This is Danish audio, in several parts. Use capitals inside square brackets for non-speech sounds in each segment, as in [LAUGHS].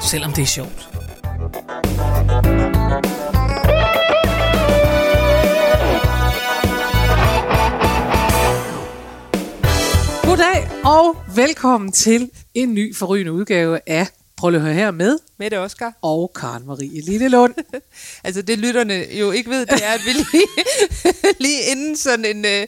selvom det er sjovt. Goddag og velkommen til en ny forrygende udgave af Prøv lige at høre her med Mette Oscar. og Karen Marie Lillelund. [LAUGHS] Altså det lytterne jo ikke ved, det er, at vi lige, [LAUGHS] lige inden sådan en, øh,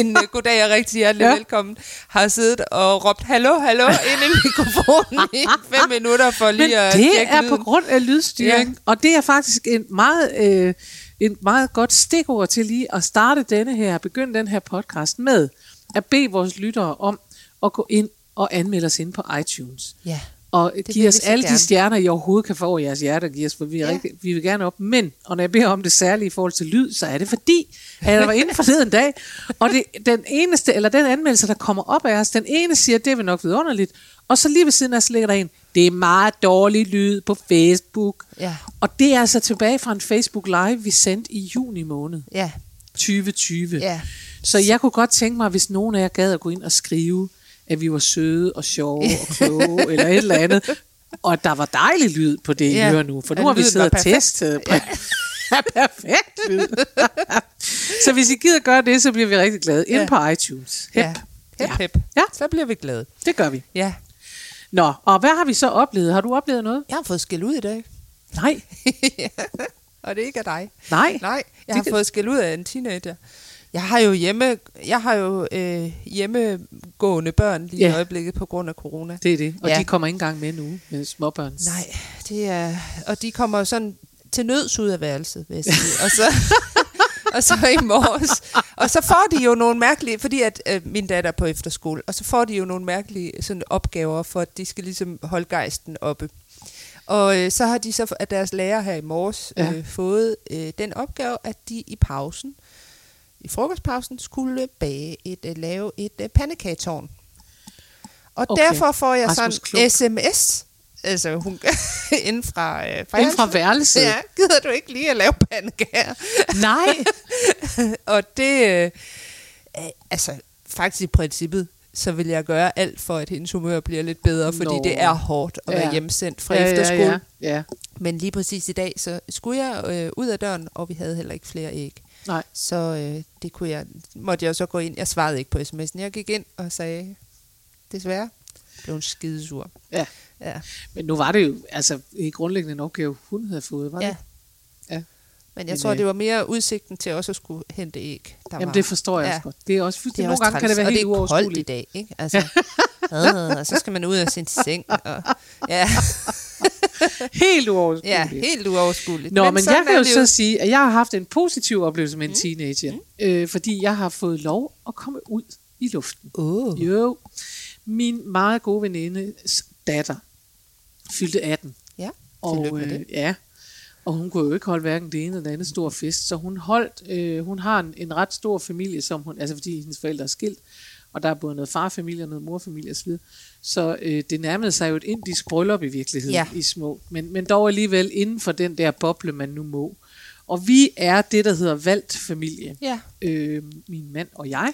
en øh, goddag og rigtig hjertelig Ja. ja. velkommen, har siddet og råbt hallo, hallo ind i [LAUGHS] mikrofonen i fem minutter for lige Men at det tjekke er lyden. på grund af lydstyring, ja. og det er faktisk en meget, øh, en meget godt stikord til lige at starte denne her, begynde den her podcast med at bede vores lyttere om at gå ind og anmelde os ind på iTunes. Ja. Og vil give os alle de gerne. stjerner, I overhovedet kan få over jeres hjerte og give os, for vi, er Ja. rigtig, vi vil gerne op. Men, og når jeg beder om det særlige i forhold til lyd, så er det fordi, at jeg var inde forleden dag, og det, den eneste, eller den anmeldelse, der kommer op af os, den ene siger, det vil nok vidunderligt, og så lige ved siden af, så ligger der en, det er meget dårlig lyd på Facebook. Ja. Og det er altså tilbage fra en Facebook Live, vi sendte i juni måned Ja. 2020. Ja. Så jeg kunne godt tænke mig, hvis nogen af jer gad at gå ind og skrive, at vi var søde og sjove og [LAUGHS] kloge, eller et eller andet. Og der var dejlig lyd på det, I Ja. hører nu. For nu At har vi siddet og testet. Ja. ja, [LAUGHS] perfekt lyd. [LAUGHS] så hvis I gider gøre det, så bliver vi rigtig glade. Ind Ja. på iTunes. Hep. Ja. Hep, Ja. hep. Ja. Så bliver vi glade. Det gør vi. Ja. Nå, og hvad har vi så oplevet? Har du oplevet noget? Jeg har fået skæld ud i dag. Nej. og det er ikke af dig. Nej. Nej, jeg Det har kan- fået skæld ud af en teenager. Jeg har jo hjemme, jeg har jo øh, hjemmegående børn lige Ja. i øjeblikket på grund af corona. Det er det. Og Ja. de kommer ikke engang med nu med småbørns. Nej, det er, og de kommer sådan til nøds ud af værelset, vil jeg sige. [LAUGHS] og så, og så i morges. Og så får de jo nogle mærkelige, fordi at øh, min datter er på efterskole, og så får de jo nogle mærkelige sådan opgaver, for at de skal ligesom holde gejsten oppe. Og øh, så har de så af deres lærer her i morges Ja. øh, fået øh, den opgave, at de i pausen, i frokostpausen, skulle bage et, øh, lave et øh, pandekagetårn. Og Okay. derfor får jeg sådan sms, altså hun, [LAUGHS] inden fra, øh, fra, Inden fra værelset. Ja, gider du ikke lige at lave pandekager? Nej. [LAUGHS] og det, øh, øh, altså faktisk i princippet, så vil jeg gøre alt for, at hendes humør bliver lidt bedre, fordi Nå. det er hårdt at Ja. være hjemsendt fra ja, efterskole. Ja, ja. ja. Men lige præcis i dag, så skulle jeg øh, ud af døren, og vi havde heller ikke flere æg. Nej. Så øh, det kunne jeg, måtte jeg så gå ind. Jeg svarede ikke på sms'en. Jeg gik ind og sagde, desværre, blev hun skidesur. Ja. Ja. Men nu var det jo altså i grundlæggende en opgave, hun havde fået, var ja. det? Ja. Men jeg Men, tror, øh, det var mere udsigten til også at skulle hente æg. Der Jamen var. det forstår jeg Ja. også godt. Det er også, Det er nogle også gange kan det være og helt det er koldt i uoverskueligt. dag, ikke? Altså, [LAUGHS] øh, og så skal man ud af sin seng. Og, ja, [LAUGHS] Helt uoverskueligt. ja, helt uoverskueligt. Nå, men, men jeg kan jo så sige, at jeg har haft en positiv oplevelse med en Mm. teenager, øh, fordi jeg har fået lov at komme ud i luften. Oh. Jo, min meget gode venindes datter fyldte 18. Ja, Og, øh, ja, og hun kunne jo ikke holde hverken det ene eller det andet stor fest, så hun holdt, øh, hun har en, en ret stor familie, som hun, altså fordi hendes forældre er skilt, og der er både noget farfamilie og noget morfamilie osv. Så øh, det nærmede sig jo et indisk bryllup i virkeligheden Ja. i små, men, men dog alligevel inden for den der boble, man nu må. Og vi er det, der hedder valgt familie Ja, øh, min mand og jeg.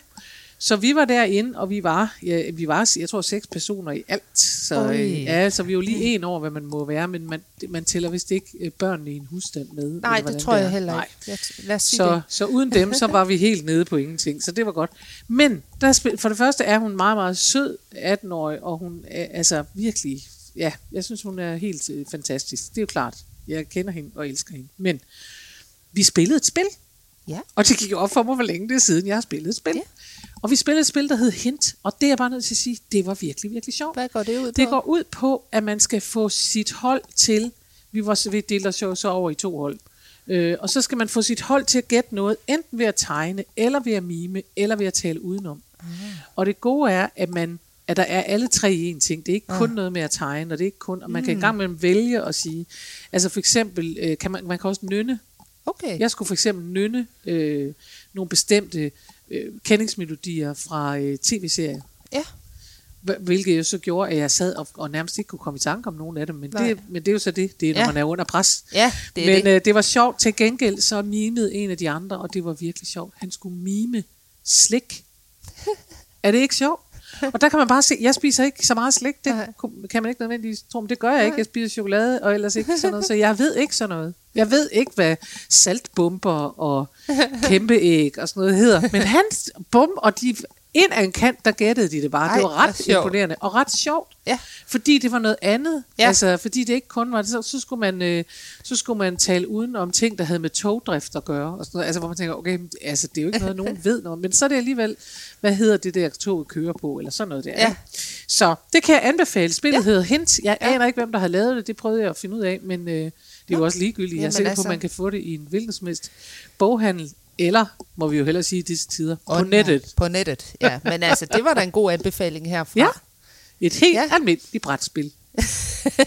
Så vi var derinde, og vi var, ja, vi var, jeg tror, seks personer i alt. Så, Oj. øh, ja, så vi er jo lige en over, hvad man må være, men man, man tæller vist ikke øh, børnene i en husstand med. nej, det tror jeg er. heller Nej. ikke. T- lad os sige Så, det. så uden dem, så var vi helt nede på ingenting, så det var godt. Men der, for det første er hun meget, meget sød, 18-årig, og hun er altså virkelig, ja, jeg synes, hun er helt øh, fantastisk. Det er jo klart, jeg kender hende og elsker hende. Men vi spillede et spil, Ja. og det gik op for mig, hvor længe det er siden, jeg har spillet et spil. Ja. Og vi spillede et spil, der hed Hint, og det er jeg bare nødt til at sige, det var virkelig, virkelig sjovt. Hvad går det ud på? Det går ud på, at man skal få sit hold til, vi, var, så- vi delte os jo så over i to hold, øh, og så skal man få sit hold til at gætte noget, enten ved at tegne, eller ved at mime, eller ved at tale udenom. Ah. Og det gode er, at man at der er alle tre i en ting. Det er ikke kun noget med at tegne, og det er ikke kun, og man kan i gang med at vælge og sige, altså for eksempel, øh, kan man, man kan også nynne. Okay. Jeg skulle for eksempel nynne øh, nogle bestemte øh, kendingsmelodier fra øh, tv-serier. Ja. Hvilket jo så gjorde, at jeg sad og, og nærmest ikke kunne komme i tanke om nogen af dem. Men, Nej. det, men det er jo så det, det er, når Ja. man er under pres. Ja, det er men det. Øh, det var sjovt. Til gengæld så mimede en af de andre, og det var virkelig sjovt. Han skulle mime slik. [LAUGHS] er det ikke sjovt? Og der kan man bare se, jeg spiser ikke så meget slik. Det kan man ikke nødvendigvis tro, men det gør jeg ikke. Jeg spiser chokolade og ellers ikke sådan noget. Så jeg ved ikke sådan noget. Jeg ved ikke, hvad saltbomber og kæmpeæg og sådan noget hedder. Men hans bum, og de ind af en kant, der gættede de det bare. Ej, det var ret imponerende og ret sjovt. Ja. Fordi det var noget andet. Ja. Altså, fordi det ikke kun var det, så, så, skulle man, øh, så skulle man tale uden om ting, der havde med togdrift at gøre. Og sådan noget. Altså, hvor man tænker, okay, men, altså, det er jo ikke noget, nogen [LAUGHS] ved noget. Men så er det alligevel, hvad hedder det der, toget kører på, eller sådan noget der. Ja. Så det kan jeg anbefale. Spillet Ja. hedder Hint. Jeg Ja. aner ikke, hvem der har lavet det. Det prøvede jeg at finde ud af, men øh, det er jo også ligegyldigt. Jeg er Jamen, sikker på, altså. at man kan få det i en hvilken som helst boghandel, eller, må vi jo hellere sige i disse tider, på Og- nettet. På nettet, ja. Men altså, det var da en god anbefaling herfra. Ja. Et helt Ja. almindeligt brætspil.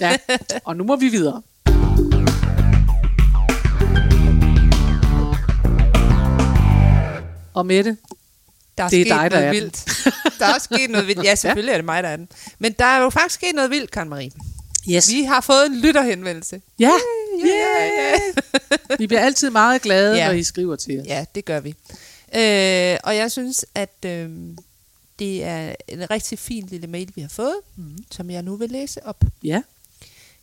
ja. Og nu må vi videre. Og Mette, Der er Det er sket dig, der noget er vildt. Der er også sket noget vildt. [LAUGHS] Ja, selvfølgelig er det mig, der er den. Men der er jo faktisk sket noget vildt, Karen Marie. yes. Vi har fået en lytterhenvendelse. ja, Ja, ja, ja. vi bliver altid meget glade, Ja. når I skriver til os. Ja, det gør vi. Øh, og jeg synes, at øh, det er en rigtig fin lille mail, vi har fået, mm. som jeg nu vil læse op. Ja.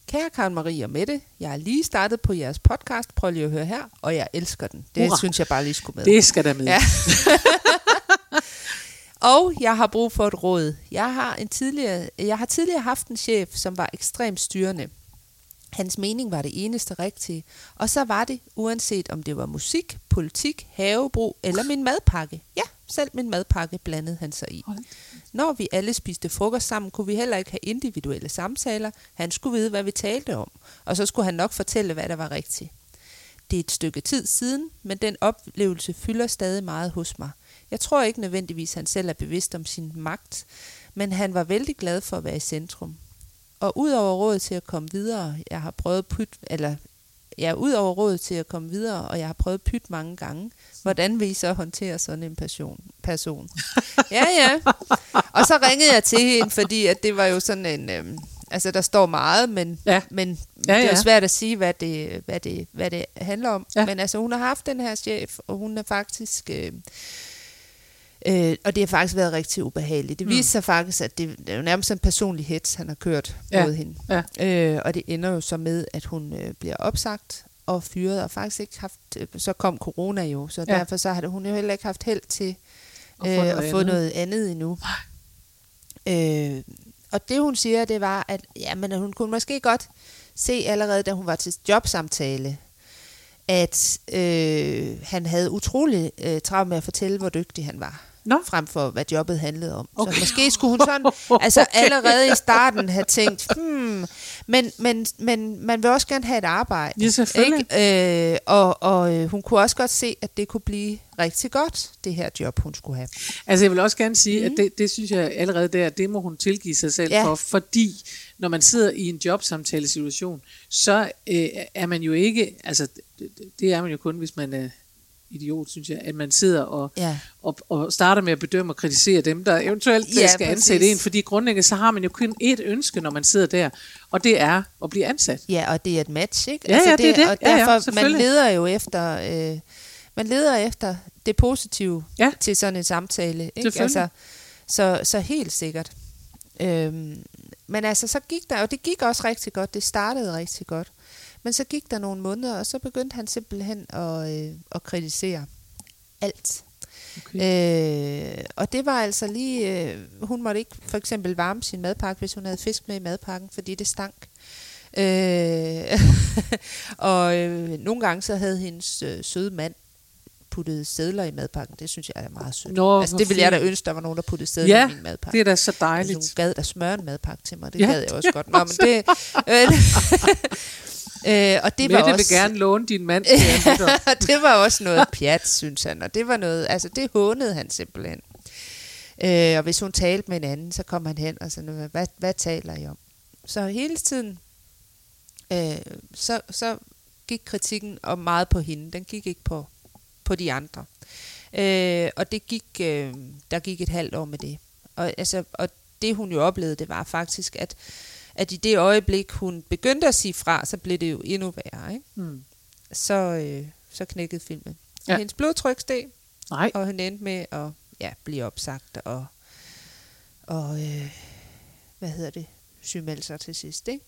Kære Karen Marie og Mette, jeg er lige startet på jeres podcast. Prøv lige at høre her, og jeg elsker den. Det Hurra. synes jeg bare lige skulle med. Det skal der med. Ja. [LAUGHS] Og jeg har brug for et råd. Jeg har, en tidligere, jeg har tidligere haft en chef, som var ekstremt styrende. Hans mening var det eneste rigtige. Og så var det, uanset om det var musik, politik, havebrug eller min madpakke. Ja, selv min madpakke blandede han sig i. Når vi alle spiste frokost sammen, kunne vi heller ikke have individuelle samtaler. Han skulle vide, hvad vi talte om. Og så skulle han nok fortælle, hvad der var rigtigt. Det er et stykke tid siden, men den oplevelse fylder stadig meget hos mig. Jeg tror ikke nødvendigvis, han selv er bevidst om sin magt, men han var vældig glad for at være i centrum. Og ud over råd til at komme videre, jeg har prøvet pyt, eller ja, ud over råd til at komme videre, og jeg har prøvet pyt mange gange, hvordan vil I så håndtere sådan en person? person? ja, ja. Og så ringede jeg til hende, fordi at det var jo sådan en, øhm, altså der står meget, men, Ja. men Ja, det er jo ja. svært at sige, hvad det, hvad det, hvad det handler om. Ja. Men altså, hun har haft den her chef, og hun er faktisk... Øh, øh, og det har faktisk været rigtig ubehageligt. Det Mm. viser sig faktisk, at det, det er jo nærmest en personlig hets, han har kørt Ja. mod hende. Ja. Øh, og det ender jo så med, at hun øh, bliver opsagt og fyret, og faktisk ikke haft... Øh, så kom corona jo, så Ja. derfor så har hun jo heller ikke haft held til At få øh, noget at få andet. noget andet endnu. Øh, og det hun siger, det var, at ja, men hun kunne måske godt se allerede, da hun var til jobsamtale, at øh, han havde utrolig øh, travlt med at fortælle, hvor dygtig han var. Nå. Frem for, hvad jobbet handlede om. Okay. Så måske skulle hun sådan, [LAUGHS] altså allerede i starten have tænkt, hmm, men, men, men man vil også gerne have et arbejde. Ja, selvfølgelig. Ikke? Øh, og og øh, hun kunne også godt se, at det kunne blive rigtig godt, det her job, hun skulle have. Altså jeg vil også gerne sige, mm. at det, det synes jeg allerede der, det må hun tilgive sig selv Ja. for, fordi når man sidder i en jobsamtalesituation, så øh, er man jo ikke, altså det, det er man jo kun, hvis man er idiot, synes jeg, at man sidder og, Ja. og, og starter med at bedømme og kritisere dem, der eventuelt Ja, ja, skal præcis. ansætte en, fordi grundlæggende så har man jo kun et ønske, når man sidder der, og det er at blive ansat. Ja, og det er et match, ikke? Altså, Ja, ja, det er det. Og Ja, ja, derfor, man leder jo efter, øh, man leder efter det positive Ja. til sådan en samtale, ikke? Altså, så, så helt sikkert. Øhm, men altså, så gik der, og det gik også rigtig godt, det startede rigtig godt. Men så gik der nogle måneder, og så begyndte han simpelthen at, øh, at kritisere alt. Okay. Øh, og det var altså lige, øh, hun måtte ikke for eksempel varme sin madpakke, hvis hun havde fisk med i madpakken, fordi det stank. Øh, [LAUGHS] og øh, nogle gange så havde hendes øh, søde mand puttet sædler i madpakken. Det synes jeg er meget sødt. Nå, altså, det ville jeg da ønske, der var nogen, der puttede sædler Ja, i min madpakke. Det er da så Altså, dejligt. hun gad der smøre en madpakke til mig. Det Ja, gad jeg også det godt. Nå, men [LAUGHS] det, øh, [LAUGHS] øh, og det var Mette også, vil gerne låne din mand [LAUGHS] det var også noget pjat, synes han. Og det var noget, altså det hånede han simpelthen. Øh, og hvis hun talte med en anden, så kom han hen og sagde, hvad, hvad taler I om? Så hele tiden, øh, så, så gik kritikken om meget på hende. Den gik ikke på, på de andre. Øh, og det gik, øh, der gik et halvt år med det. Og, altså, og det hun jo oplevede, det var faktisk, at, at i det øjeblik, hun begyndte at sige fra, så blev det jo endnu værre. Ikke? Mm. Så, øh, så knækkede filmen. Ja. Hendes blodtryk steg, Nej. og hun endte med at ja, blive opsagt og, og øh, hvad hedder det, sygemelde sig til sidst. Ikke?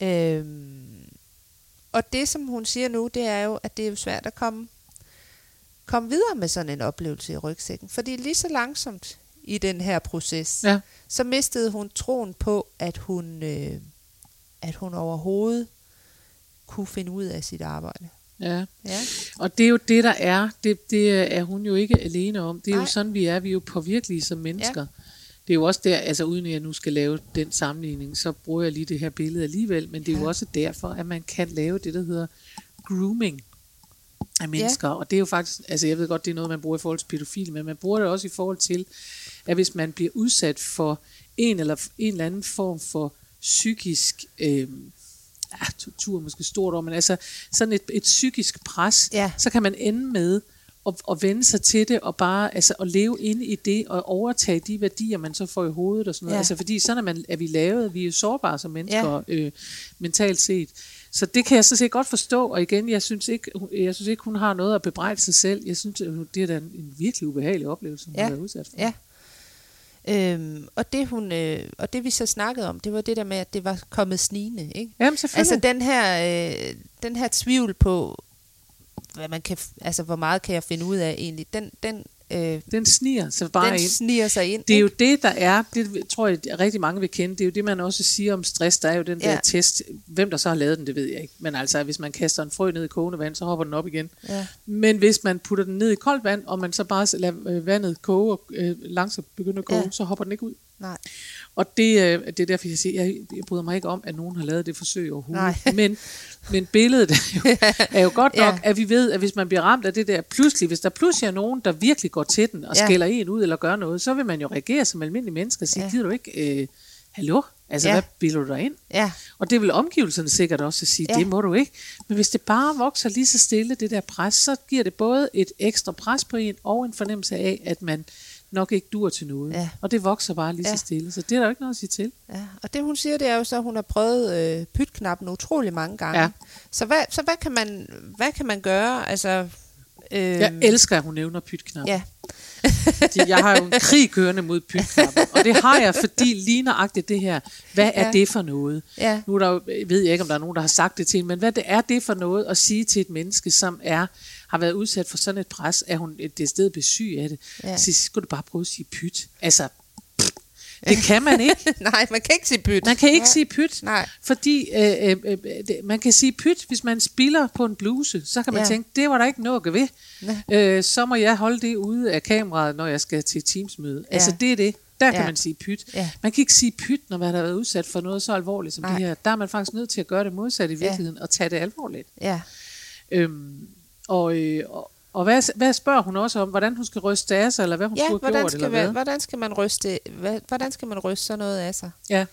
Øhm, og det, som hun siger nu, det er jo, at det er jo svært at komme, komme videre med sådan en oplevelse i rygsækken. Fordi lige så langsomt i den her proces, Ja. så mistede hun troen på, at hun, øh, at hun overhovedet kunne finde ud af sit arbejde. Ja. Ja, Og det er jo det, der er. Det, det er hun jo ikke alene om. Det er Nej. jo sådan, vi er. Vi er jo påvirkelige som mennesker. Ja. Det er jo også der, altså uden at jeg nu skal lave den sammenligning, så bruger jeg lige det her billede alligevel, men det er ja. jo også derfor, at man kan lave det, der hedder grooming af mennesker. Ja. Og det er jo faktisk, altså jeg ved godt, det er noget, man bruger i forhold til pædofile, men man bruger det også i forhold til, at hvis man bliver udsat for en eller en eller anden form for psykisk, øh, ja, tortur måske stort ord, men altså sådan et, et psykisk pres, Ja. så kan man ende med at, at vende sig til det, og bare altså, at leve inde i det, og overtage de værdier, man så får i hovedet og sådan noget. Ja. Altså, fordi sådan er, man, er vi lavet, vi er jo sårbare som mennesker, ja. øh, mentalt set. Så det kan jeg så set godt forstå, og igen, jeg synes ikke, jeg synes ikke hun har noget at bebrejde sig selv. Jeg synes, at det er da en, en virkelig ubehagelig oplevelse, hun Ja. har været udsat for. Ja. Øhm, og, det hun, øh, og det vi så snakkede om, det var det der med, at det var kommet snigende. Ikke? Jamen. Altså den her, øh, den her tvivl på, hvad man kan, altså hvor meget kan jeg finde ud af egentlig, den, den, øh, den sniger sig bare den ind. sniger sig ind. Det er jo ikke? det, der er, det tror jeg rigtig mange vil kende, det er jo det, man også siger om stress, der er jo den der Ja. test. Hvem der så har lavet den, det ved jeg ikke. Men altså, hvis man kaster en frø ned i kogende vand, så hopper den op igen. Ja. Men hvis man putter den ned i koldt vand, og man så bare lader øh, vandet koge og øh, langsomt begynde at koge, ja. så hopper den ikke ud. Nej. Og det, øh, det er derfor, jeg siger, jeg, jeg bryder mig ikke om, at nogen har lavet det forsøg overhovedet. Nej. [LAUGHS] Men, men billedet er jo, er jo godt [LAUGHS] nok, Ja. at vi ved, at hvis man bliver ramt af det der pludselig, hvis der pludselig er nogen, der virkelig går til den og Ja. skælder en ud eller gør noget, så vil man jo reagere som almindelig menneske og sige, Ja. gider du ikke, øh, hallo? Altså, Ja. hvad bilder du dig ind? Ja, Og det vil omgivelserne sikkert også sige, ja. det må du ikke. Men hvis det bare vokser lige så stille, det der pres, så giver det både et ekstra pres på en, og en fornemmelse af, at man nok ikke dur til noget. Ja. Og det vokser bare lige Ja. så stille. Så det er der jo ikke noget at sige til. ja. Og det hun siger, det er jo så, at hun har prøvet øh, pytknappen utrolig mange gange. Ja. Så, hvad, så hvad, kan man, hvad kan man gøre? Altså, øh, Jeg elsker, at hun nævner pytknap. Ja, [LAUGHS] Fordi jeg har jo en krig kørende mod pytknappen. Og det har jeg, fordi lige nøjagtigt det her, hvad er Ja. det for noget? ja, Nu er der, jo- ved jeg ikke, om der er nogen, der har sagt det til hende, men hvad det er det for noget at sige til et menneske, som er har været udsat for sådan et pres, at hun et sted besyg af det. Ja. Så skulle du bare prøve at sige pyt. Altså, det kan man ikke. [LAUGHS] nej, man kan ikke sige pyt. Man kan ikke ja. sige pyt, Nej. fordi øh, øh, øh, det, man kan sige pyt, hvis man spiller på en bluse, så kan man Ja. ja. tænke, det var der ikke noget ved. Ja. Øh, så må jeg holde det ude af kameraet, når jeg skal til Teamsmøde. Ja. Altså det er det. Der kan Ja. man sige pyt. Ja. Man kan ikke sige pyt, når man har været udsat for noget så alvorligt som Nej. det her. Der er man faktisk nødt til at gøre det modsat i virkeligheden, og tage det alvorligt. Ja, Øhm, og, øh, og, og hvad, hvad spørger hun også om? Hvordan hun skal ryste af sig, eller hvad hun ja skulle have hvordan, gjort, skal, eller hvad? hvordan skal man ryste, hvad, hvordan skal man ryste sådan noget af sig? Ja.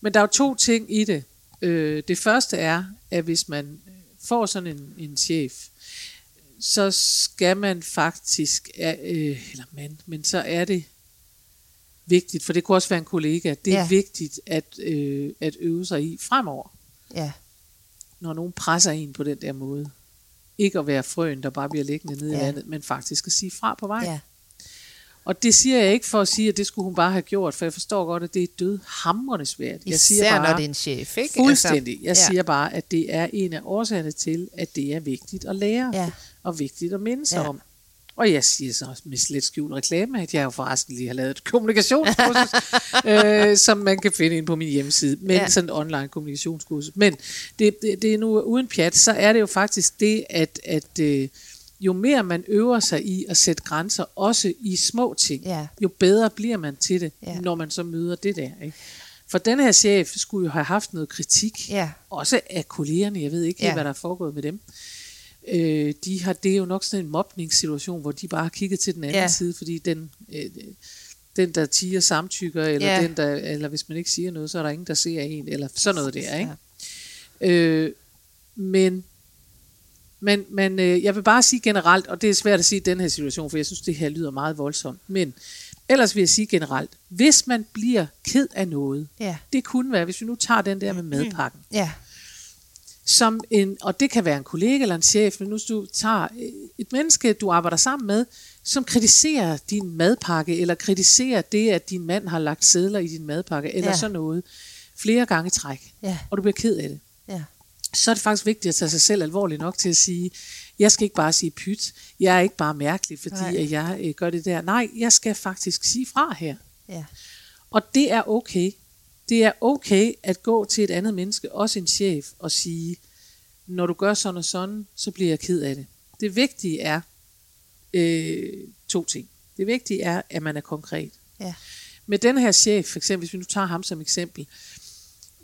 Men der er jo to ting i det. Øh, det første er, at hvis man får sådan en, en chef, så skal man faktisk, øh, eller man, men så er det vigtigt, for det kunne også være en kollega, det er ja. vigtigt at, øh, at øve sig i fremover, Ja, når nogen presser en på den der måde. Ikke at være frøen, der bare bliver liggende nede Ja. i vandet, men faktisk at sige fra på vej. ja, Og det siger jeg ikke for at sige, at det skulle hun bare have gjort, for jeg forstår godt, at det er død hamrende svært. Jeg især siger bare, når det er en chef, ikke? Fuldstændig. Jeg ja. siger bare, at det er en af årsagerne til, at det er vigtigt at lære, Ja. og vigtigt at minde sig Ja. om. Og jeg siger så med slet skjult reklame, at jeg jo forresten lige har lavet et kommunikationskursus, [LAUGHS] øh, som man kan finde ind på min hjemmeside, men Ja. sådan en online kommunikationskursus. Men det, det, det er nu uden pjat, så er det jo faktisk det, at, at øh, jo mere man øver sig i at sætte grænser, også i små ting, Ja. jo bedre bliver man til det, Ja. når man så møder det der. Ikke? For den her chef skulle jo have haft noget kritik, Ja. også af kollegerne, jeg ved ikke Ja. hvad der er foregået med dem. Øh, de har, det er jo nok sådan en mobningssituation, hvor de bare har kigget til den anden Ja. ja. side, fordi den, øh, den der tiger samtykker, eller, Ja. ja. den der, eller hvis man ikke siger noget, så er der ingen, der ser en, eller sådan noget der, ikke? Øh, men men, men øh, jeg vil bare sige generelt, og det er svært at sige i den her situation, for jeg synes, det her lyder meget voldsomt, men ellers vil jeg sige generelt, hvis man bliver ked af noget, Ja. det kunne være, hvis vi nu tager den der med madpakken, Ja. Som en, og det kan være en kollega eller en chef, men nu hvis du tager øh, et menneske, du arbejder sammen med, som kritiserer din madpakke, eller kritiserer det, at din mand har lagt sædler i din madpakke, eller Ja. ja. sådan noget, flere gange i træk, Ja. og du bliver ked af det, Ja. så er det faktisk vigtigt at tage sig selv alvorligt nok til at sige, jeg skal ikke bare sige pyt, jeg er ikke bare mærkelig, fordi Nej. at jeg øh, gør det der. Nej, jeg skal faktisk sige fra her. Ja. Og det er okay. Det er okay at gå til et andet menneske, også en chef, og sige, når du gør sådan og sådan, så bliver jeg ked af det. Det vigtige er øh, to ting. Det vigtige er, at man er konkret. Ja. Med den her chef, for eksempel, hvis vi nu tager ham som eksempel,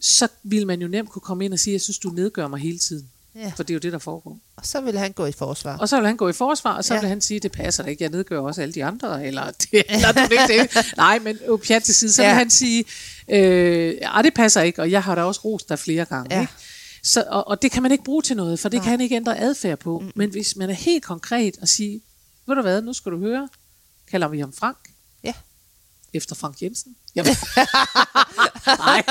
så vil man jo nemt kunne komme ind og sige, jeg synes, du nedgør mig hele tiden. Ja. For det er jo det, der foregår. Og så vil han gå i forsvar. Og så vil han gå i forsvar, og så Ja. vil han sige, det passer da ikke, jeg nedgør også alle de andre, eller, [LAUGHS] det, eller det. Nej, men jo, pjat til side, så Ja. vil han sige, øh, ah, det passer ikke, og jeg har da også rost dig flere gange. Ja. Ikke? Så, og, og det kan man ikke bruge til noget, for det Nej. kan han ikke ændre adfærd på. Mm. Men hvis man er helt konkret og sige, ved du hvad, nu skal du høre, kalder vi ham Frank, Ja. Efter Frank Jensen. Jamen. [LAUGHS] nej,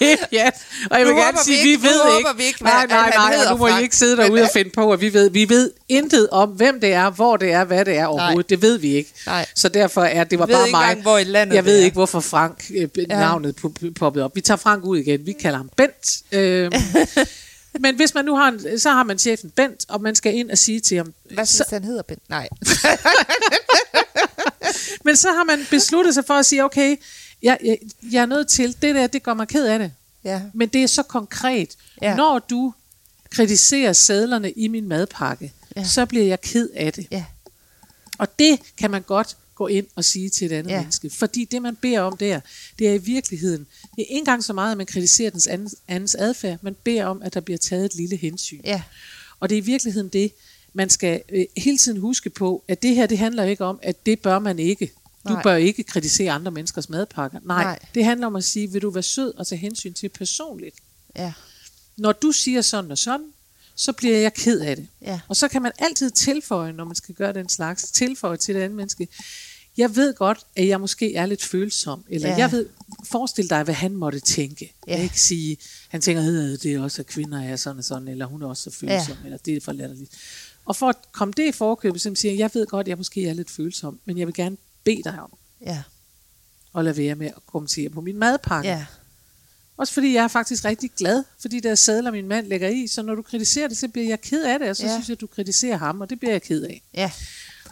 det er pjat. Og jeg vil gerne vi sige, vi, ikke- ved ikke. vi ikke, nej, nej, nej, hedder og nu må I Frank. ikke sidde derude og finde på, at vi ved. Vi ved intet om, hvem det er, hvor det er, hvad det er overhovedet. Det ved vi ikke. Nej. Så derfor er det var bare ikke mig. engang, hvor i landet jeg ved ikke, hvorfor Frank øh, Ja. navnet pu- poppet op. Vi tager Frank ud igen. Vi kalder ham Bent. Øhm, [LAUGHS] men hvis man nu har en, så har man chefen Bent, og man skal ind og sige til ham, Hvad så, synes han hedder, Ben? Nej. [LAUGHS] [LAUGHS] Men så har man besluttet sig for at sige, okay, jeg, jeg, jeg er nødt til, det der, det gør mig ked af det. Ja. Men det er så konkret. Ja. Når du kritiserer sædlerne i min madpakke, Ja. så bliver jeg ked af det. Ja. Og det kan man godt gå ind og sige til et andet Ja. ja. menneske. Fordi det, man beder om der, det er i virkeligheden, det er ikke engang så meget, at man kritiserer dens andens, andens adfærd, man beder om, at der bliver taget et lille hensyn. Ja. Og det er i virkeligheden det, man skal øh, hele tiden huske på, at det her, det handler ikke om, at det bør man ikke. Du Nej. bør ikke kritisere andre menneskers madpakker. Nej, Nej. Det handler om at sige, vil du være sød og tage hensyn til personligt. Ja. Når du siger sådan og sådan, så bliver jeg ked af det. Ja. Og så kan man altid tilføje, når man skal gøre den slags, tilføje til det andet menneske. Jeg ved godt, at jeg måske er lidt følsom, eller Ja. jeg ved, forestil dig, hvad han måtte tænke. Ja. Ja. Ikke sige, han tænker, at det er også, at kvinder er sådan og sådan, eller hun er også så følsom, ja. eller det er for latterligt. Og for at komme det i forkøbet, så siger jeg, jeg ved godt, at jeg måske er lidt følsom, men jeg vil gerne bede dig om Ja. at lade være med at kommentere på min madpakke. Ja. Også fordi jeg er faktisk rigtig glad for de der sædler, min mand lægger i. Så når du kritiserer det, så bliver jeg ked af det, og så Ja. synes jeg, at du kritiserer ham, og det bliver jeg ked af. Ja.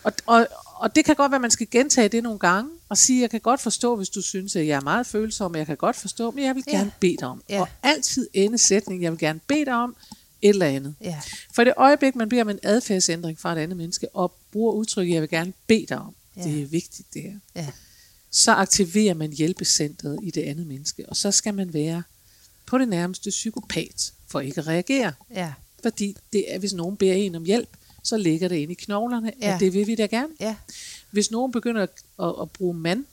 Og, og, og det kan godt være, at man skal gentage det nogle gange, og sige, jeg kan godt forstå, hvis du synes, at jeg er meget følsom, jeg kan godt forstå, men jeg vil Ja. gerne bede dig om. Ja. Og altid ende sætning, jeg vil gerne bede dig om et eller andet. Ja. For det øjeblik, man beder om en adfærdsændring fra et andet menneske, og bruger udtrykket, jeg vil gerne bede dig om, Ja. det er vigtigt det her Ja. så aktiverer man hjælpecentret i det andet menneske, og så skal man være på det nærmeste psykopat for ikke at reagere. Ja. Fordi det er, hvis nogen beder en om hjælp, så ligger det inde i knoglerne, Ja. at det vil vi da gerne. Ja. Hvis nogen begynder at, at, at bruge mand,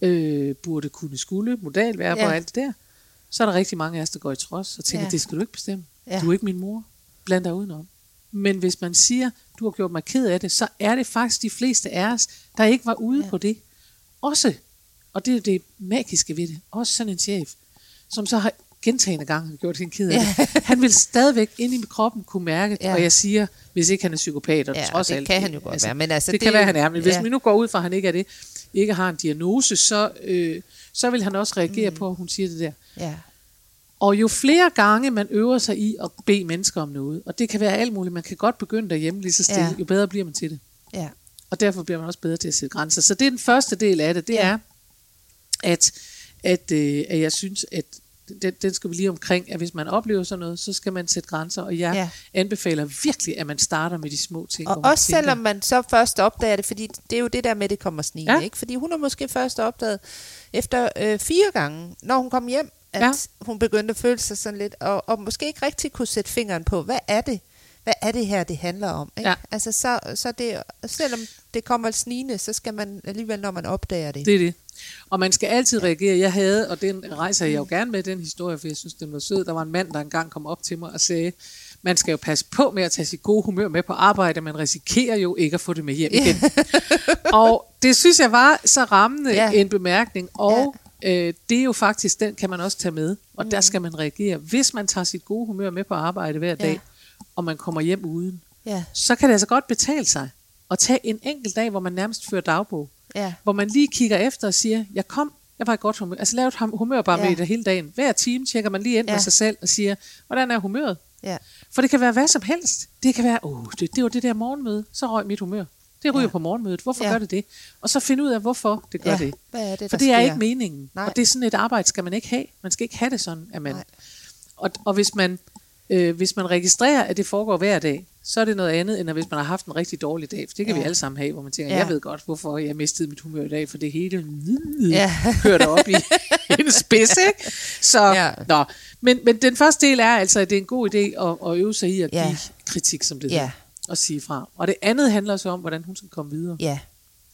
øh, burde kunne skulle, modalverb Ja. og alt det der, så er der rigtig mange af os, der går i trods og tænker, ja. det skal du ikke bestemme. Ja. Du er ikke min mor. Bland dig udenom. Men hvis man siger, du har gjort mig ked af det, så er det faktisk de fleste af os, der ikke var ude Ja. på det. Også, og det er det magiske ved det, også sådan en chef, som så har gentagende gange gjort hende ked af Ja. det. [LAUGHS] Han vil stadigvæk ind i kroppen kunne mærke, Ja. og jeg siger, hvis ikke han er psykopat, og Ja, trods det alt, kan han jo godt være, men altså, det, det kan være, han er, men hvis ja. vi nu går ud fra, at han ikke er det, ikke har en diagnose, så, øh, så vil han også reagere mm. på, at hun siger det der. Ja. Og jo flere gange man øver sig i at bede mennesker om noget, og det kan være alt muligt, man kan godt begynde derhjemme lige så stille, Ja. jo bedre bliver man til det. Ja. Og derfor bliver man også bedre til at sætte grænser. Så det er den første del af det, det Ja. er, at, at, øh, at jeg synes, at den, den skal vi lige omkring, at hvis man oplever sådan noget, så skal man sætte grænser, og jeg Ja. anbefaler virkelig, at man starter med de små ting. Og også tænker, selvom man så først opdager det, fordi det er jo det der med, at det kommer snigende. Ja. ikke? Fordi hun har måske først opdaget efter øh, fire gange, når hun kom hjem, at ja. Hun begyndte at føle sig sådan lidt, og, og måske ikke rigtig kunne sætte fingeren på, hvad er det? hvad er det her, det handler om? Ikke? Ja. Altså, så, så det, selvom det kommer snigende, så skal man alligevel, når man opdager det. Det er det. Og man skal altid reagere. Jeg havde, og den rejser jeg jo gerne med, den historie, for jeg synes, den var sød. Der var en mand, der engang kom op til mig og sagde, man skal jo passe på med at tage sit gode humør med på arbejde, man risikerer jo ikke at få det med hjem igen. [LAUGHS] og det synes jeg var så rammende Ja. en bemærkning, og øh, det er jo faktisk, den kan man også tage med, og der skal man reagere. Hvis man tager sit gode humør med på arbejde hver Ja. dag, og man kommer hjem uden, Ja, så kan det altså godt betale sig at tage en enkelt dag, hvor man nærmest fører dagbog ja, hvor man lige kigger efter og siger, jeg kom, jeg var i godt humør. Altså lav et hum- humørbarometer Ja. hele dagen. Hver time tjekker man lige ind ja. Ja. med sig selv og siger, hvordan er humøret? ja. For det kan være hvad som helst. Det kan være, åh, det, det var det der morgenmøde, så røg mit humør. Det ryger ja. På morgenmødet. Hvorfor ja. Gør det det? Og så finde ud af, hvorfor det gør ja. det. Hvad er det, For det er sker? ikke meningen. Nej. Og det er sådan et arbejde, skal man ikke have. Man skal ikke have det sådan, at man... Nej. Og, og hvis man øh, hvis man registrerer, at det foregår hver dag, så er det noget andet, end at hvis man har haft en rigtig dårlig dag. For det kan ja. vi alle sammen have, hvor man tænker, ja. Jeg ved godt, hvorfor jeg mistede mit humør i dag, for det hele Ja. kører op i [LAUGHS] en spids, ikke? Så, ja. Nå. Men, men den første del er altså, at det er en god idé at, at øve sig i at give Ja. kritik, som det Ja. Og sige fra. Og det andet handler så om, hvordan hun skal komme videre. Ja.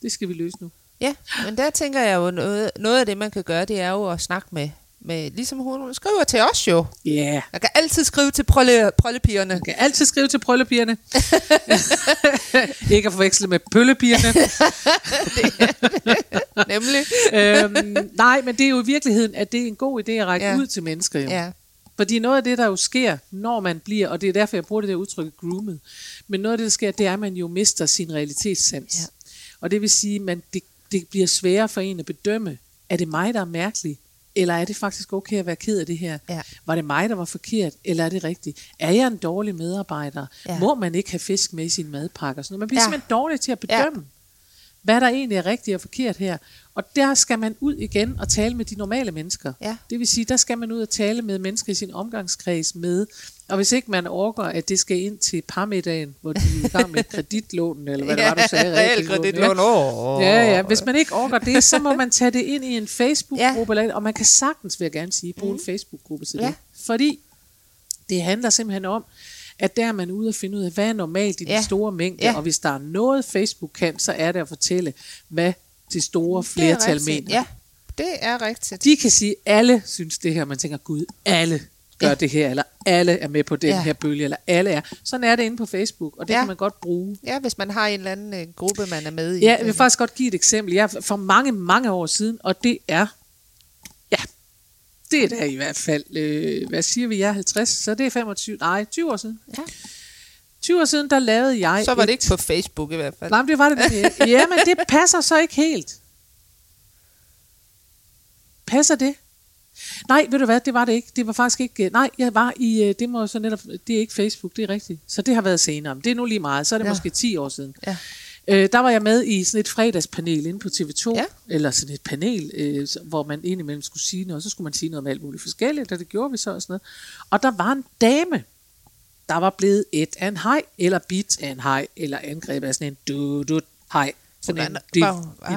Det skal vi løse nu. Ja, men der tænker jeg jo, noget, noget af det, man kan gøre, det er jo at snakke med, med ligesom hun skriver til os jo. Ja. Yeah. Man kan altid skrive til prølle, prøllepigerne. Man kan altid skrive til prøllepigerne. [LAUGHS] Ikke at forveksle med pøllepigerne. [LAUGHS] Nemlig. øhm, nej, men det er jo i virkeligheden, at det er en god idé at række. Ja. ud til mennesker. Jo. Ja, Fordi noget af det, der jo sker, når man bliver, og det er derfor, jeg bruger det der udtryk groomet, men noget af det, der sker, det er, at man jo mister sin realitetssans. Ja. Og det vil sige, at man, det, det bliver sværere for en at bedømme, er det mig, der er mærkelig, eller er det faktisk okay at være ked af det her? Ja. Var det mig, der var forkert, eller er det rigtigt? Er jeg en dårlig medarbejder? Ja. Må man ikke have fisk med i sin madpakke? og Sådan noget. Man bliver Ja. simpelthen dårlig til at bedømme. Ja hvad der egentlig er rigtigt og forkert her. Og der skal man ud igen og tale med de normale mennesker. Ja. Det vil sige, der skal man ud og tale med mennesker i sin omgangskreds med. Og hvis ikke man orker, at det skal ind til parmiddagen, hvor de er i gang med kreditlånen, eller hvad det var, du sagde. [LAUGHS] realkreditlån. Ja. Ja, ja. Hvis man ikke orker det, så må man tage det ind i en Facebook-gruppe, ja. og man kan sagtens, vil jeg gerne sige, bruge mm. en Facebook-gruppe til Ja. det. Fordi det handler simpelthen om, at der er man ude og finde ud af, hvad er normalt i ja. Ja. de store mængder, Ja. og hvis der er noget, Facebook kan, så er det at fortælle, hvad det store Det er flertal rigtigt. mener. Ja, det er rigtigt. De kan sige, at alle synes det her, man tænker, gud, alle gør ja. Det her, eller alle er med på den ja. Her bølge, eller alle er. Sådan er det inde på Facebook, og det ja. Kan man godt bruge. Ja, hvis man har en eller anden øh, gruppe, man er med i. Ja, jeg vil faktisk godt give et eksempel. Jeg for mange, mange år siden, og det er, det er da i hvert fald, øh, hvad siger vi, jeg er 50, så det er 25, nej, 20 år siden. Ja. 20 år siden, der lavede jeg Så var et, det ikke på Facebook i hvert fald. Nej, men det var det. [LAUGHS] Ja, men det passer så ikke helt. Passer det? Nej, ved du hvad, det var det ikke. Det var faktisk ikke... Nej, jeg var i... øh, Det må så netop... Det er ikke Facebook, det er rigtigt. Så det har været senere. Men det er nu lige meget. Så er det. Ja. måske 10 år siden. Ja. Øh, der var jeg med i sådan et fredagspanel inde på TV2. Ja. Eller sådan et panel, øh, hvor man indimellem skulle sige noget. Og så skulle man sige noget om alt muligt forskelligt, og det gjorde vi så og sådan noget. Og der var en dame, der var blevet et af en hej, eller bit af en hej, eller angrebet af sådan en du hej. Sådan en, Hvordan, var,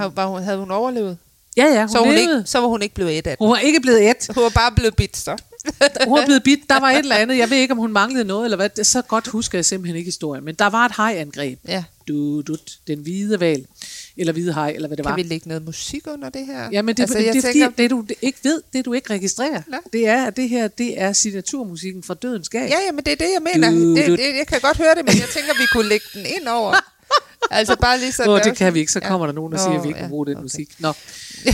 hun- var, hun, havde hun overlevet? ja, ja, hun, Så, var hun levede. ikke, så var hun ikke blevet et af. Hun var ikke blevet et. Hun var bare blevet bit, så. [LAUGHS] Hun var blevet bit. Der var et eller andet. Jeg ved ikke, om hun manglede noget, eller hvad. Det- Så godt husker jeg simpelthen ikke historien. Men der var et hajangreb. Ja. Du, du, den hvide val. Eller hvide haj, eller hvad det var. Kan vi lægge noget musik under det her? Ja, men det, altså, det, det er tænker, det du ikke ved, det du ikke registrerer, Nå. det er, at det her, det er signaturmusikken fra Dødens Gab. Ja, ja, men det er det, jeg mener. Du, Det, det, jeg kan godt høre det, men jeg tænker, vi kunne lægge den ind over. [LAUGHS] Altså bare lige sådan. Nå, det kan vi ikke. Så kommer der nogen, der Nå, siger, at vi ikke må ja, bruge den okay. musik. Nå.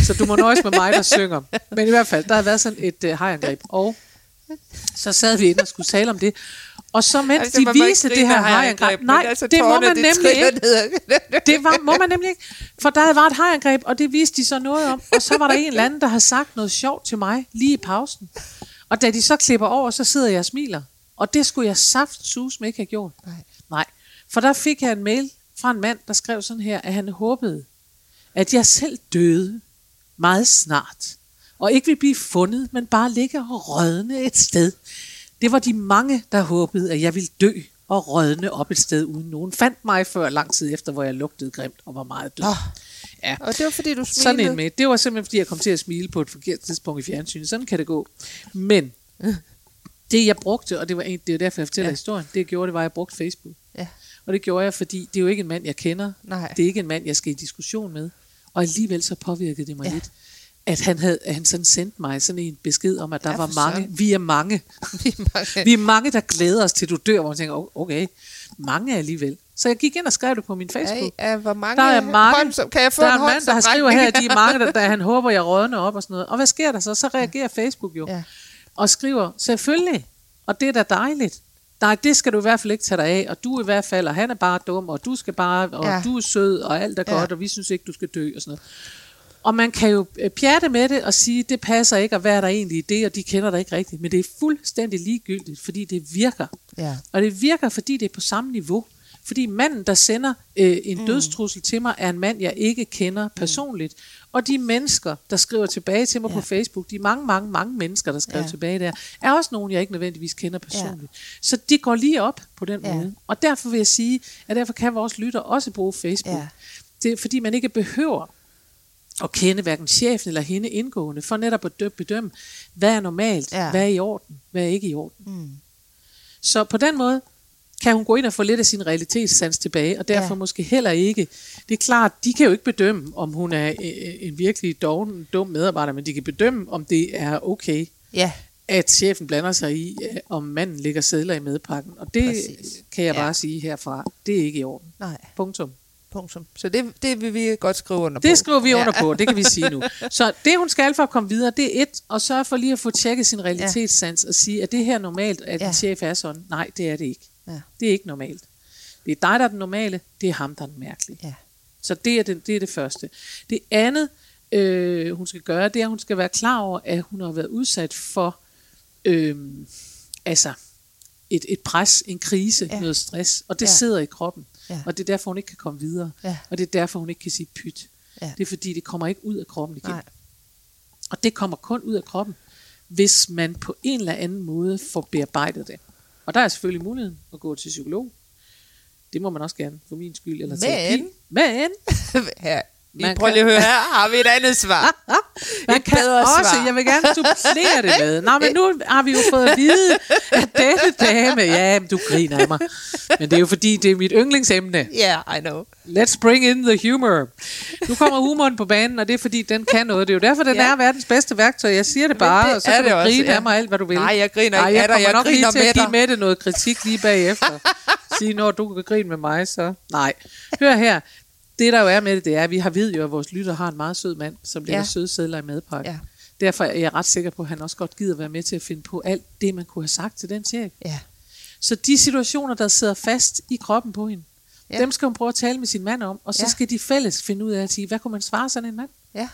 Så du må nøjes med mig, der synger. Men i hvert fald, der har været sådan et uh, hajangreb. Og så sad vi inde og skulle tale om det. Og så mens Altså, de grine det her hajangreb, nej, altså, det må man det nemlig ikke. Det var, må man nemlig ikke. For der var et hajangreb, og det viste de så noget om. Og så var der en eller anden, der havde sagt noget sjovt til mig lige i pausen. Og da de så klipper over, så sidder jeg og smiler. Og det skulle jeg saft sus med ikke have gjort. Nej. Nej. For der fik jeg en mail fra en mand, der skrev sådan her, at han håbede, at jeg selv døde meget snart. Og ikke vil blive fundet, men bare ligge og rådne et sted. Det var de mange, der håbede, at jeg ville dø og rådne op et sted, uden nogen fandt mig før lang tid efter, hvor jeg lugtede grimt og var meget død. Nå. Ja. Og det var fordi, du smilede. Sådan en med. Det var simpelthen, fordi jeg kom til at smile på et forkert tidspunkt i fjernsynet. Sådan kan det gå. Men [LAUGHS] Det jeg brugte, og det var en, det er derfor, jeg fortæller Ja. historien, det jeg gjorde, det var, at jeg brugte Facebook. Ja. Og det gjorde jeg, fordi det er jo ikke en mand, jeg kender. Nej. Det er ikke en mand, jeg skal i diskussion med. Og alligevel så påvirkede det mig ja. lidt, at han, havde, at han sådan sendte mig sådan en besked om, at der Ja, ja, var mange, vi er mange, [LAUGHS] Vi er mange. vi er mange, der glæder os til, du dør, hvor man tænker, "Oh, okay, mange alligevel. Så jeg gik ind og skrev det på min Facebook. Ja, ja, hvor mange, Der er mange. hånd, som, kan jeg få der er en en mand, der har skriver håndsoprækning? her, de er mange, der, [LAUGHS] der han håber, jeg rådner op og sådan noget. Og hvad sker der så? Så reagerer Facebook jo. Ja. Og skriver, selvfølgelig, og det er da dejligt. Nej, det skal du i hvert fald ikke tage dig af, og du i hvert fald, og han er bare dum, og du skal bare, og Ja. ja. du er sød, og alt er Ja. godt, og vi synes ikke, du skal dø, og sådan noget. Og man kan jo øh, pjatte med det og sige, det passer ikke, og hvad er der egentlig i det, og de kender dig ikke rigtigt. Men det er fuldstændig ligegyldigt, fordi det virker. Ja. Og det virker, fordi det er på samme niveau. Fordi manden, der sender øh, en mm. dødstrussel til mig, er en mand, jeg ikke kender personligt. Og de mennesker, der skriver tilbage til mig Ja. på Facebook, de mange, mange, mange mennesker, der skriver Ja. ja. tilbage der, er også nogen, jeg ikke nødvendigvis kender personligt. Ja. Så de går lige op på den Ja. måde. Og derfor vil jeg sige, at derfor kan vores lytter også bruge Facebook. Ja. Det er, fordi man ikke behøver at kende hverken chefen eller hende indgående, for netop at dø- bedømme, hvad er normalt, Ja. hvad er i orden, hvad er ikke i orden. Mm. Så på den måde kan hun gå ind og få lidt af sin realitetssans tilbage, og derfor Ja. måske heller ikke. Det er klart, de kan jo ikke bedømme, om hun er øh, en virkelig doven, dum medarbejder, men de kan bedømme, om det er okay, Ja, at chefen blander sig i, øh, om manden lægger sædler i medpakken. Og det. Præcis. kan jeg Ja. bare sige herfra, det er ikke i orden. nej, Punktum. Punktum. Så det, det vil vi godt skrive under på. Det skriver vi under på, det kan vi sige nu. Så det, hun skal for at komme videre, det er et, og sørge for lige at få tjekket sin realitetssans og sige, at det her normalt, at Ja. en chef er sådan? Nej, det er det ikke. Ja. Det er ikke normalt. Det er dig, der er den normale, det er ham, der er den mærkelige. Ja. Så det er det, det, er det første. Det andet, øh, hun skal gøre, det er, at hun skal være klar over, at hun har været udsat for øh, altså et, et pres, en krise, Ja. ja. noget stress, og det Ja. ja. sidder i kroppen. Ja. Og det er derfor, hun ikke kan komme videre. Ja. Og det er derfor, hun ikke kan sige pyt. Ja. Det er fordi, det kommer ikke ud af kroppen igen. Nej. Og det kommer kun ud af kroppen, hvis man på en eller anden måde får bearbejdet det. Og der er selvfølgelig muligheden at gå til psykolog. Det må man også gerne, for min skyld. Eller Men- terapi. Men her. [LAUGHS] Man kan- lige at høre, her har vi et andet svar. [LAUGHS] man Et kan også, svar. jeg vil gerne supplere det med. Nå, men [LAUGHS] nu har vi jo fået at vide, at denne dame, ja, du griner af mig. Men det er jo fordi, det er mit yndlingsemne. Ja, yeah, I know. Let's bring in the humor. Nu kommer humoren på banen, og det er fordi, den kan noget. Det er jo derfor, den Ja. er verdens bedste værktøj. Jeg siger det bare, det og så kan du også, grine ja. af mig alt, hvad du vil. Nej, jeg griner ikke af jeg dig, kommer jeg nok lige griner til at give. Mette noget kritik lige bagefter. [LAUGHS] Sige, når du kan grine med mig, så... Nej. Hør her. Det, der jo er med det, det er, at vi har ved jo, at vores lytter har en meget sød mand, som lægger Ja. søde sædler i madpakken. Ja. Derfor er jeg ret sikker på, at han også godt gider være med til at finde på alt det, man kunne have sagt til den chef. Ja. Så de situationer, der sidder fast i kroppen på hende, Ja. dem skal hun prøve at tale med sin mand om, og så Ja. ja. skal de fælles finde ud af at sige, hvad kunne man svare sådan en mand? Ja.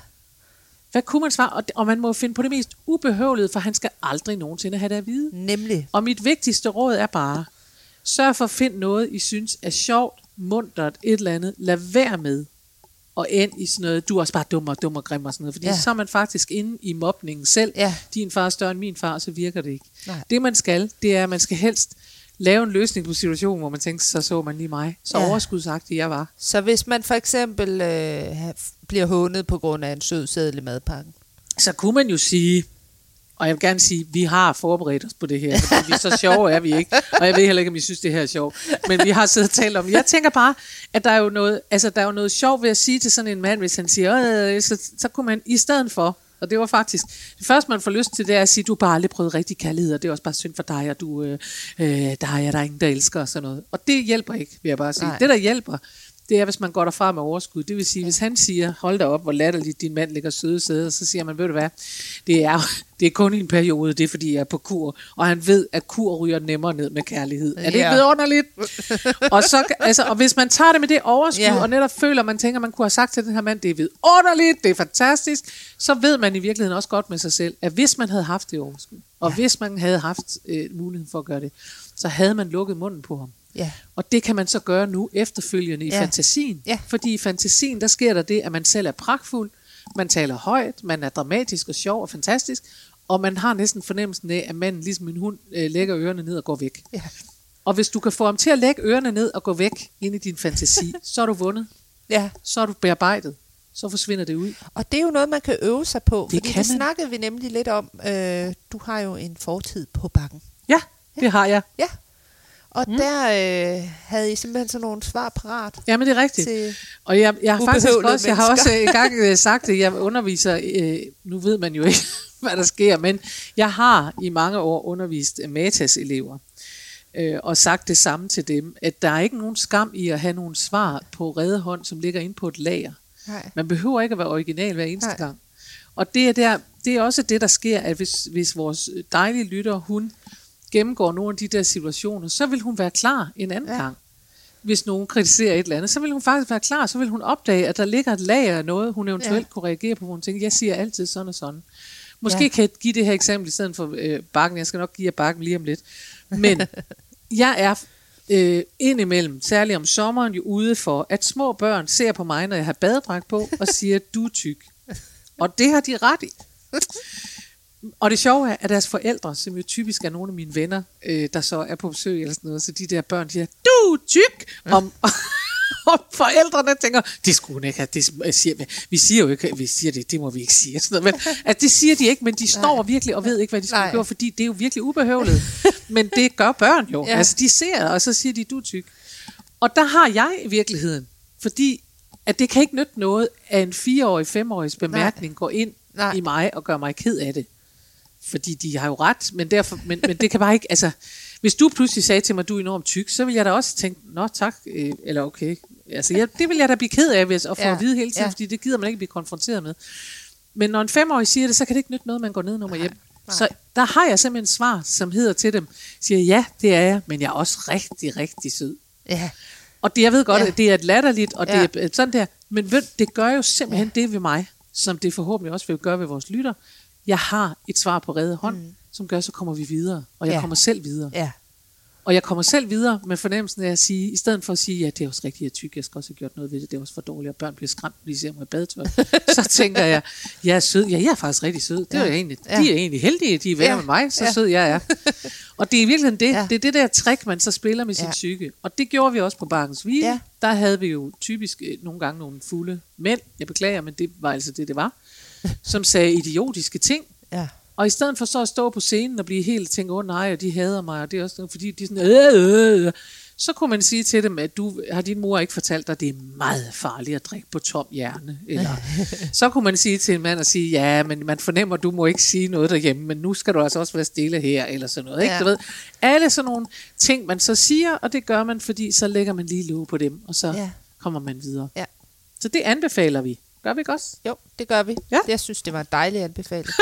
Hvad kunne man svare? Og, og man må finde på det mest ubehøvlede, for han skal aldrig nogensinde have det at vide. Nemlig. Og mit vigtigste råd er bare, sørg for at finde noget, I synes er sjovt, muntert, et eller andet. Lad være med og end i sådan noget, du er også bare dum og dum og grim og sådan noget. Fordi Ja. så er man faktisk inde i mobningen selv. Ja. Din far er større end min far, så virker det ikke. Nej. Det man skal, det er, at man skal helst lave en løsning på situationen, hvor man tænker, så så man lige mig. Så Ja. overskudsagtig jeg var. Så hvis man for eksempel øh, bliver hånet på grund af en sød sædel i madpakken. så kunne man jo sige, og jeg vil gerne sige, vi har forberedt os på det her, fordi vi er så sjove er vi ikke, og jeg ved heller ikke, om I synes, det her er sjovt, men vi har siddet og talt om, jeg tænker bare, at der er jo noget, altså der er jo noget sjovt ved at sige til sådan en mand, hvis han siger, øh, så, så kunne man i stedet for, og det var faktisk, det første man får lyst til, det er at sige, du har bare aldrig prøvet rigtig kærlighed, og det er også bare synd for dig, og du, øh, øh, der er der ingen, der elsker, og sådan noget. Og det hjælper ikke, vil jeg bare sige. Nej. Det, der hjælper, det er, hvis man går derfra med overskud. Det vil sige, hvis han siger, hold da op, hvor latterligt din mand ligger søde sæde, så siger man, ved du hvad, det er, [LAUGHS] det er kun i en periode, det er fordi, jeg er på kur. Og han ved, at kur ryger nemmere ned med kærlighed. Er det ikke Ja. vidunderligt? og, så, altså, og hvis man tager det med det overskud, Ja. ja. og netop føler, man tænker, man kunne have sagt til den her mand, det er vidunderligt, det er fantastisk, så ved man i virkeligheden også godt med sig selv, at hvis man havde haft det overskud, og ja. hvis man havde haft øh, muligheden for at gøre det, så havde man lukket munden på ham. Ja. Og det kan man så gøre nu efterfølgende i Ja. ja. fantasien. Ja. Fordi i fantasien, der sker der det, at man selv er pragtfuld, man taler højt, man er dramatisk og sjov og fantastisk, og man har næsten fornemmelsen af, at manden ligesom en hund øh, lægger ørerne ned og går væk. Ja. Og hvis du kan få ham til at lægge ørerne ned og gå væk ind i din fantasi, [LAUGHS] så er du vundet. ja. Så er du bearbejdet. Så forsvinder det ud. Og det er jo noget, man kan øve sig på. Det fordi kan det man. snakkede vi nemlig lidt om. Øh, du har jo en fortid på bakken. Ja, det har jeg. Ja. Og mm. der øh, havde I simpelthen sådan nogle svar parat Ja, men det er rigtigt. til... Og jeg, jeg har faktisk også, jeg har også mennesker. engang øh, sagt det, jeg underviser, øh, nu ved man jo ikke, [LAUGHS] hvad der sker, men jeg har i mange år undervist øh, Matas-elever, øh, og sagt det samme til dem, at der er ikke nogen skam i at have nogle svar på redde hånd, som ligger inde på et lager. Nej. Man behøver ikke at være original hver eneste Nej. gang. Og det er, der, det er også det, der sker, at hvis, hvis vores dejlige lytter, hun gennemgår nogle af de der situationer, så vil hun være klar en anden Ja. gang. Hvis nogen kritiserer et eller andet, så vil hun faktisk være klar, så vil hun opdage, at der ligger et lager af noget, hun eventuelt Ja. kunne reagere på, hvor hun tænker, jeg siger altid sådan og sådan. Måske ja. kan jeg give det her eksempel i stedet for øh, bakken. Jeg skal nok give jer bakken lige om lidt. Men [LAUGHS] jeg er øh, indimellem, særligt om sommeren, jo ude for, at små børn ser på mig, når jeg har badedragt på, og siger, du er tyk. Og det har de ret i. Og det sjove er, at deres forældre, som jo typisk er nogle af mine venner, øh, der så er på besøg eller sådan noget, så de der børn, de siger, du er tyk! Om, [LAUGHS] og forældrene tænker, det skulle hun ikke have, det siger, vi. vi siger jo ikke, vi siger det, det må vi ikke sige. Sådan noget. Men, [LAUGHS] at det siger de ikke, men de står virkelig og ved ikke, hvad de skal Nej. gøre, fordi det er jo virkelig ubehøvlet. [LAUGHS] men det gør børn jo. Ja. Ja. Altså de ser, og så siger de, du er tyk. Og der har jeg i virkeligheden, fordi at det kan ikke nytte noget, at en fireårig, femårigs bemærkning Nej. går ind Nej. Nej. i mig og gør mig ked af det. Fordi de har jo ret, men, derfor, men, men det kan bare ikke, altså, hvis du pludselig sagde til mig, at du er enormt tyk, så vil jeg da også tænke, nå tak, øh, eller okay. Altså, jeg, det vil jeg da blive ked af, hvis at få Ja, at vide hele tiden, ja. fordi det gider man ikke blive konfronteret med. Men når en femårig siger det, så kan det ikke nytte noget, man går ned nummer hjem. nej. Så der har jeg simpelthen et svar, som hedder til dem, siger, ja, det er jeg, men jeg er også rigtig, rigtig sød. Ja. Og det, jeg ved godt, Ja. ja. at det er et latterligt, og Ja. det er sådan der, men ved, det gør jo simpelthen ja. det ved mig, som det forhåbentlig også vil gøre ved vores lytter. Jeg har et svar på redde hånd, mm. som gør, så kommer vi videre, og jeg Ja. kommer selv videre. Ja. Og jeg kommer selv videre med fornemmelsen af at sige, i stedet for at sige, ja, det er også rigtigt, jeg er tyk, jeg skal også have gjort noget ved det, det er også for dårligt, og børn bliver skræmt, fordi de ser mig i badetøj. så tænker jeg, jeg er sød, ja, jeg er faktisk rigtig sød. Det Ja. er jeg egentlig, Ja. de er egentlig heldige, de er venner Ja. med mig, så Ja. sød jeg er. [LAUGHS] og det er i virkeligheden det, Ja. det er det der trick, man så spiller med sin Ja. psyke. Og det gjorde vi også på Bakkens Hvile. Ja. Der havde vi jo typisk øh, nogle gange nogle fulde mænd, jeg beklager, men det var altså det, det var, [LAUGHS] som sagde idiotiske ting, Ja. og i stedet for så at stå på scenen og blive helt tænke, åh oh, nej, og de hader mig, og det er også fordi de er sådan, øh, øh, øh. så kunne man sige til dem, at du har din mor ikke fortalt dig, at det er meget farligt at drikke på tom hjerne. Eller, [LAUGHS] så kunne man sige til en mand og sige, ja, men man fornemmer, at du må ikke sige noget derhjemme, men nu skal du altså også være stille her, eller sådan noget. Ikke? Ja. Du ved, alle sådan nogle ting, man så siger, og det gør man, fordi så lægger man lige låg på dem, og så ja. kommer man videre. Ja. Så det anbefaler vi. Gør vi ikke også? Jo, det gør vi. Ja. Jeg synes, det var en dejlig anbefaling. [LAUGHS]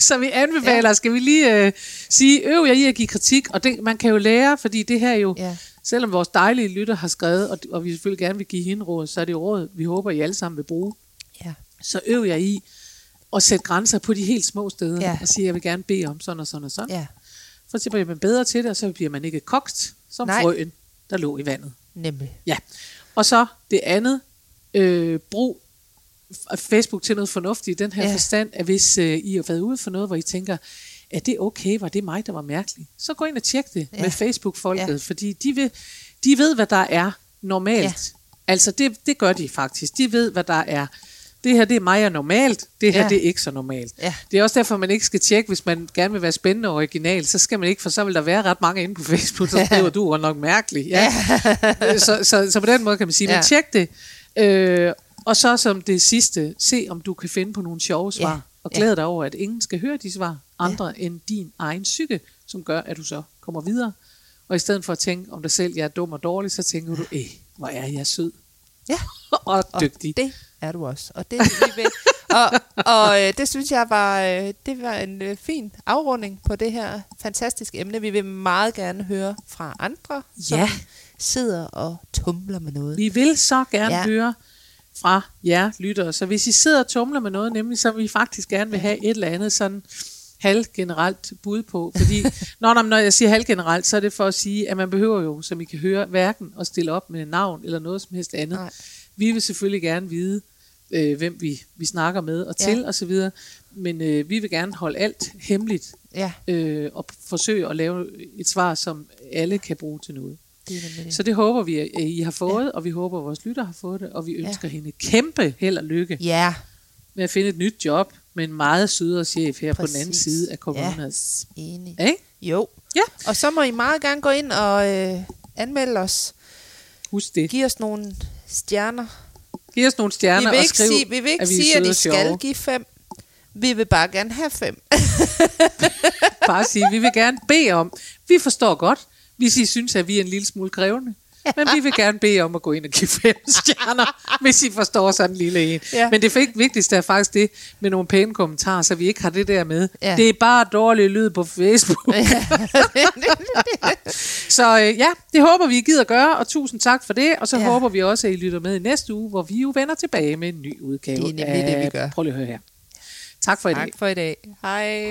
Så vi anbefaler, ja. skal vi lige øh, sige, øv jer i at give kritik, og det, man kan jo lære, fordi det her jo, Ja. selvom vores dejlige lytter har skrevet, og, og vi selvfølgelig gerne vil give hende råd, så er det jo råd, vi håber, I alle sammen vil bruge. Ja. Så øv jer i at sætte grænser på de helt små steder, Ja. og sige, jeg vil gerne bede om sådan og sådan og sådan. Ja. For så bliver man bedre til det, og så bliver man ikke kogt som. Nej. frøen, der lå i vandet. Nemlig. Ja. Og så det andet, øh, brug Facebook til noget fornuftigt i den her Ja. ja. forstand, at hvis øh, I har været ude for noget, hvor I tænker, er det okay, var det mig, der var mærkelig? Så gå ind og tjek det Ja. ja. med Facebook-folket, Ja. ja. fordi de ved, de ved, hvad der er normalt. Ja. Ja. Altså det, det gør de faktisk. De ved, hvad der er. Det her, det er mig er normalt. Det her, Ja. ja. det er ikke så normalt. Ja. Det er også derfor, man ikke skal tjekke, hvis man gerne vil være spændende og original, så skal man ikke, for så vil der være ret mange inde på Facebook, der skriver, du er nok mærkelig. Ja. så, så, så på den måde kan man sige, Ja. men tjek det. Øh, og så som det sidste, se om du kan finde på nogle sjove svar, Ja. og Ja. glæd dig over, at ingen skal høre de svar, andre ja. end din egen psyke, som gør, at du så kommer videre. Og i stedet for at tænke om dig selv, jeg er dum og dårlig, så tænker du, eh, hvor er jeg sød Ja. [LAUGHS] og Og dygtig. det er du også. Og det, vi ved. og, og øh, det synes jeg var, øh, det var en øh, fin afrunding på det her fantastiske emne. Vi vil meget gerne høre fra andre, som Ja. Sidder og tumler med noget. Vi vil så gerne Ja. høre fra jer lyttere. Så hvis I sidder og tumler med noget, nemlig så vi faktisk gerne vil have et eller andet sådan halvgenerelt bud på. Fordi [LAUGHS] når, når jeg siger halvgenerelt, så er det for at sige, at man behøver jo, som I kan høre, hverken at stille op med navn eller noget som helst andet. Nej. Vi vil selvfølgelig gerne vide, øh, hvem vi, vi snakker med og Ja. til osv., men øh, vi vil gerne holde alt hemmeligt Ja, øh, og forsøge at lave et svar, som alle kan bruge til noget. Det er. Så det håber vi, at I har fået, ja. og vi håber, at vores lytter har fået det, og vi ønsker ja. hende kæmpe held og lykke Ja, med at finde et nyt job med en meget sødere chef her Præcis. på den anden side af coronas. enig. Ja. Ikke? Jo. Ja. Og så må I meget gerne gå ind og øh, anmelde os. Husk det. Giv os nogle stjerner. Giv os nogle Vi stjerner vil og ikke skriv, sige, vi vil ikke at vi sige at I og skal give fem. Vi vil bare gerne have fem. [LAUGHS] Bare sige, vi vil gerne bede om. Vi forstår godt, hvis I synes, at vi er en lille smule krævende. Men vi vil gerne bede om at gå ind og give fem [LAUGHS] stjerner, hvis I forstår sådan en lille en. Ja. Men det fik- vigtigste er faktisk det med nogle pæne kommentarer, så vi ikke har det der med. Ja. Det er bare dårlig lyd på Facebook. [LAUGHS] så øh, ja, det håber vi, I gider gøre, og tusind tak for det. Og så Ja. ja. håber vi også, at I lytter med i næste uge, hvor vi jo vender tilbage med en ny udgave. Det er nemlig af- det, vi gør. Prøv lige at høre her. Tak for i dag. Tak for i dag. Hej.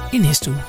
i næste uge.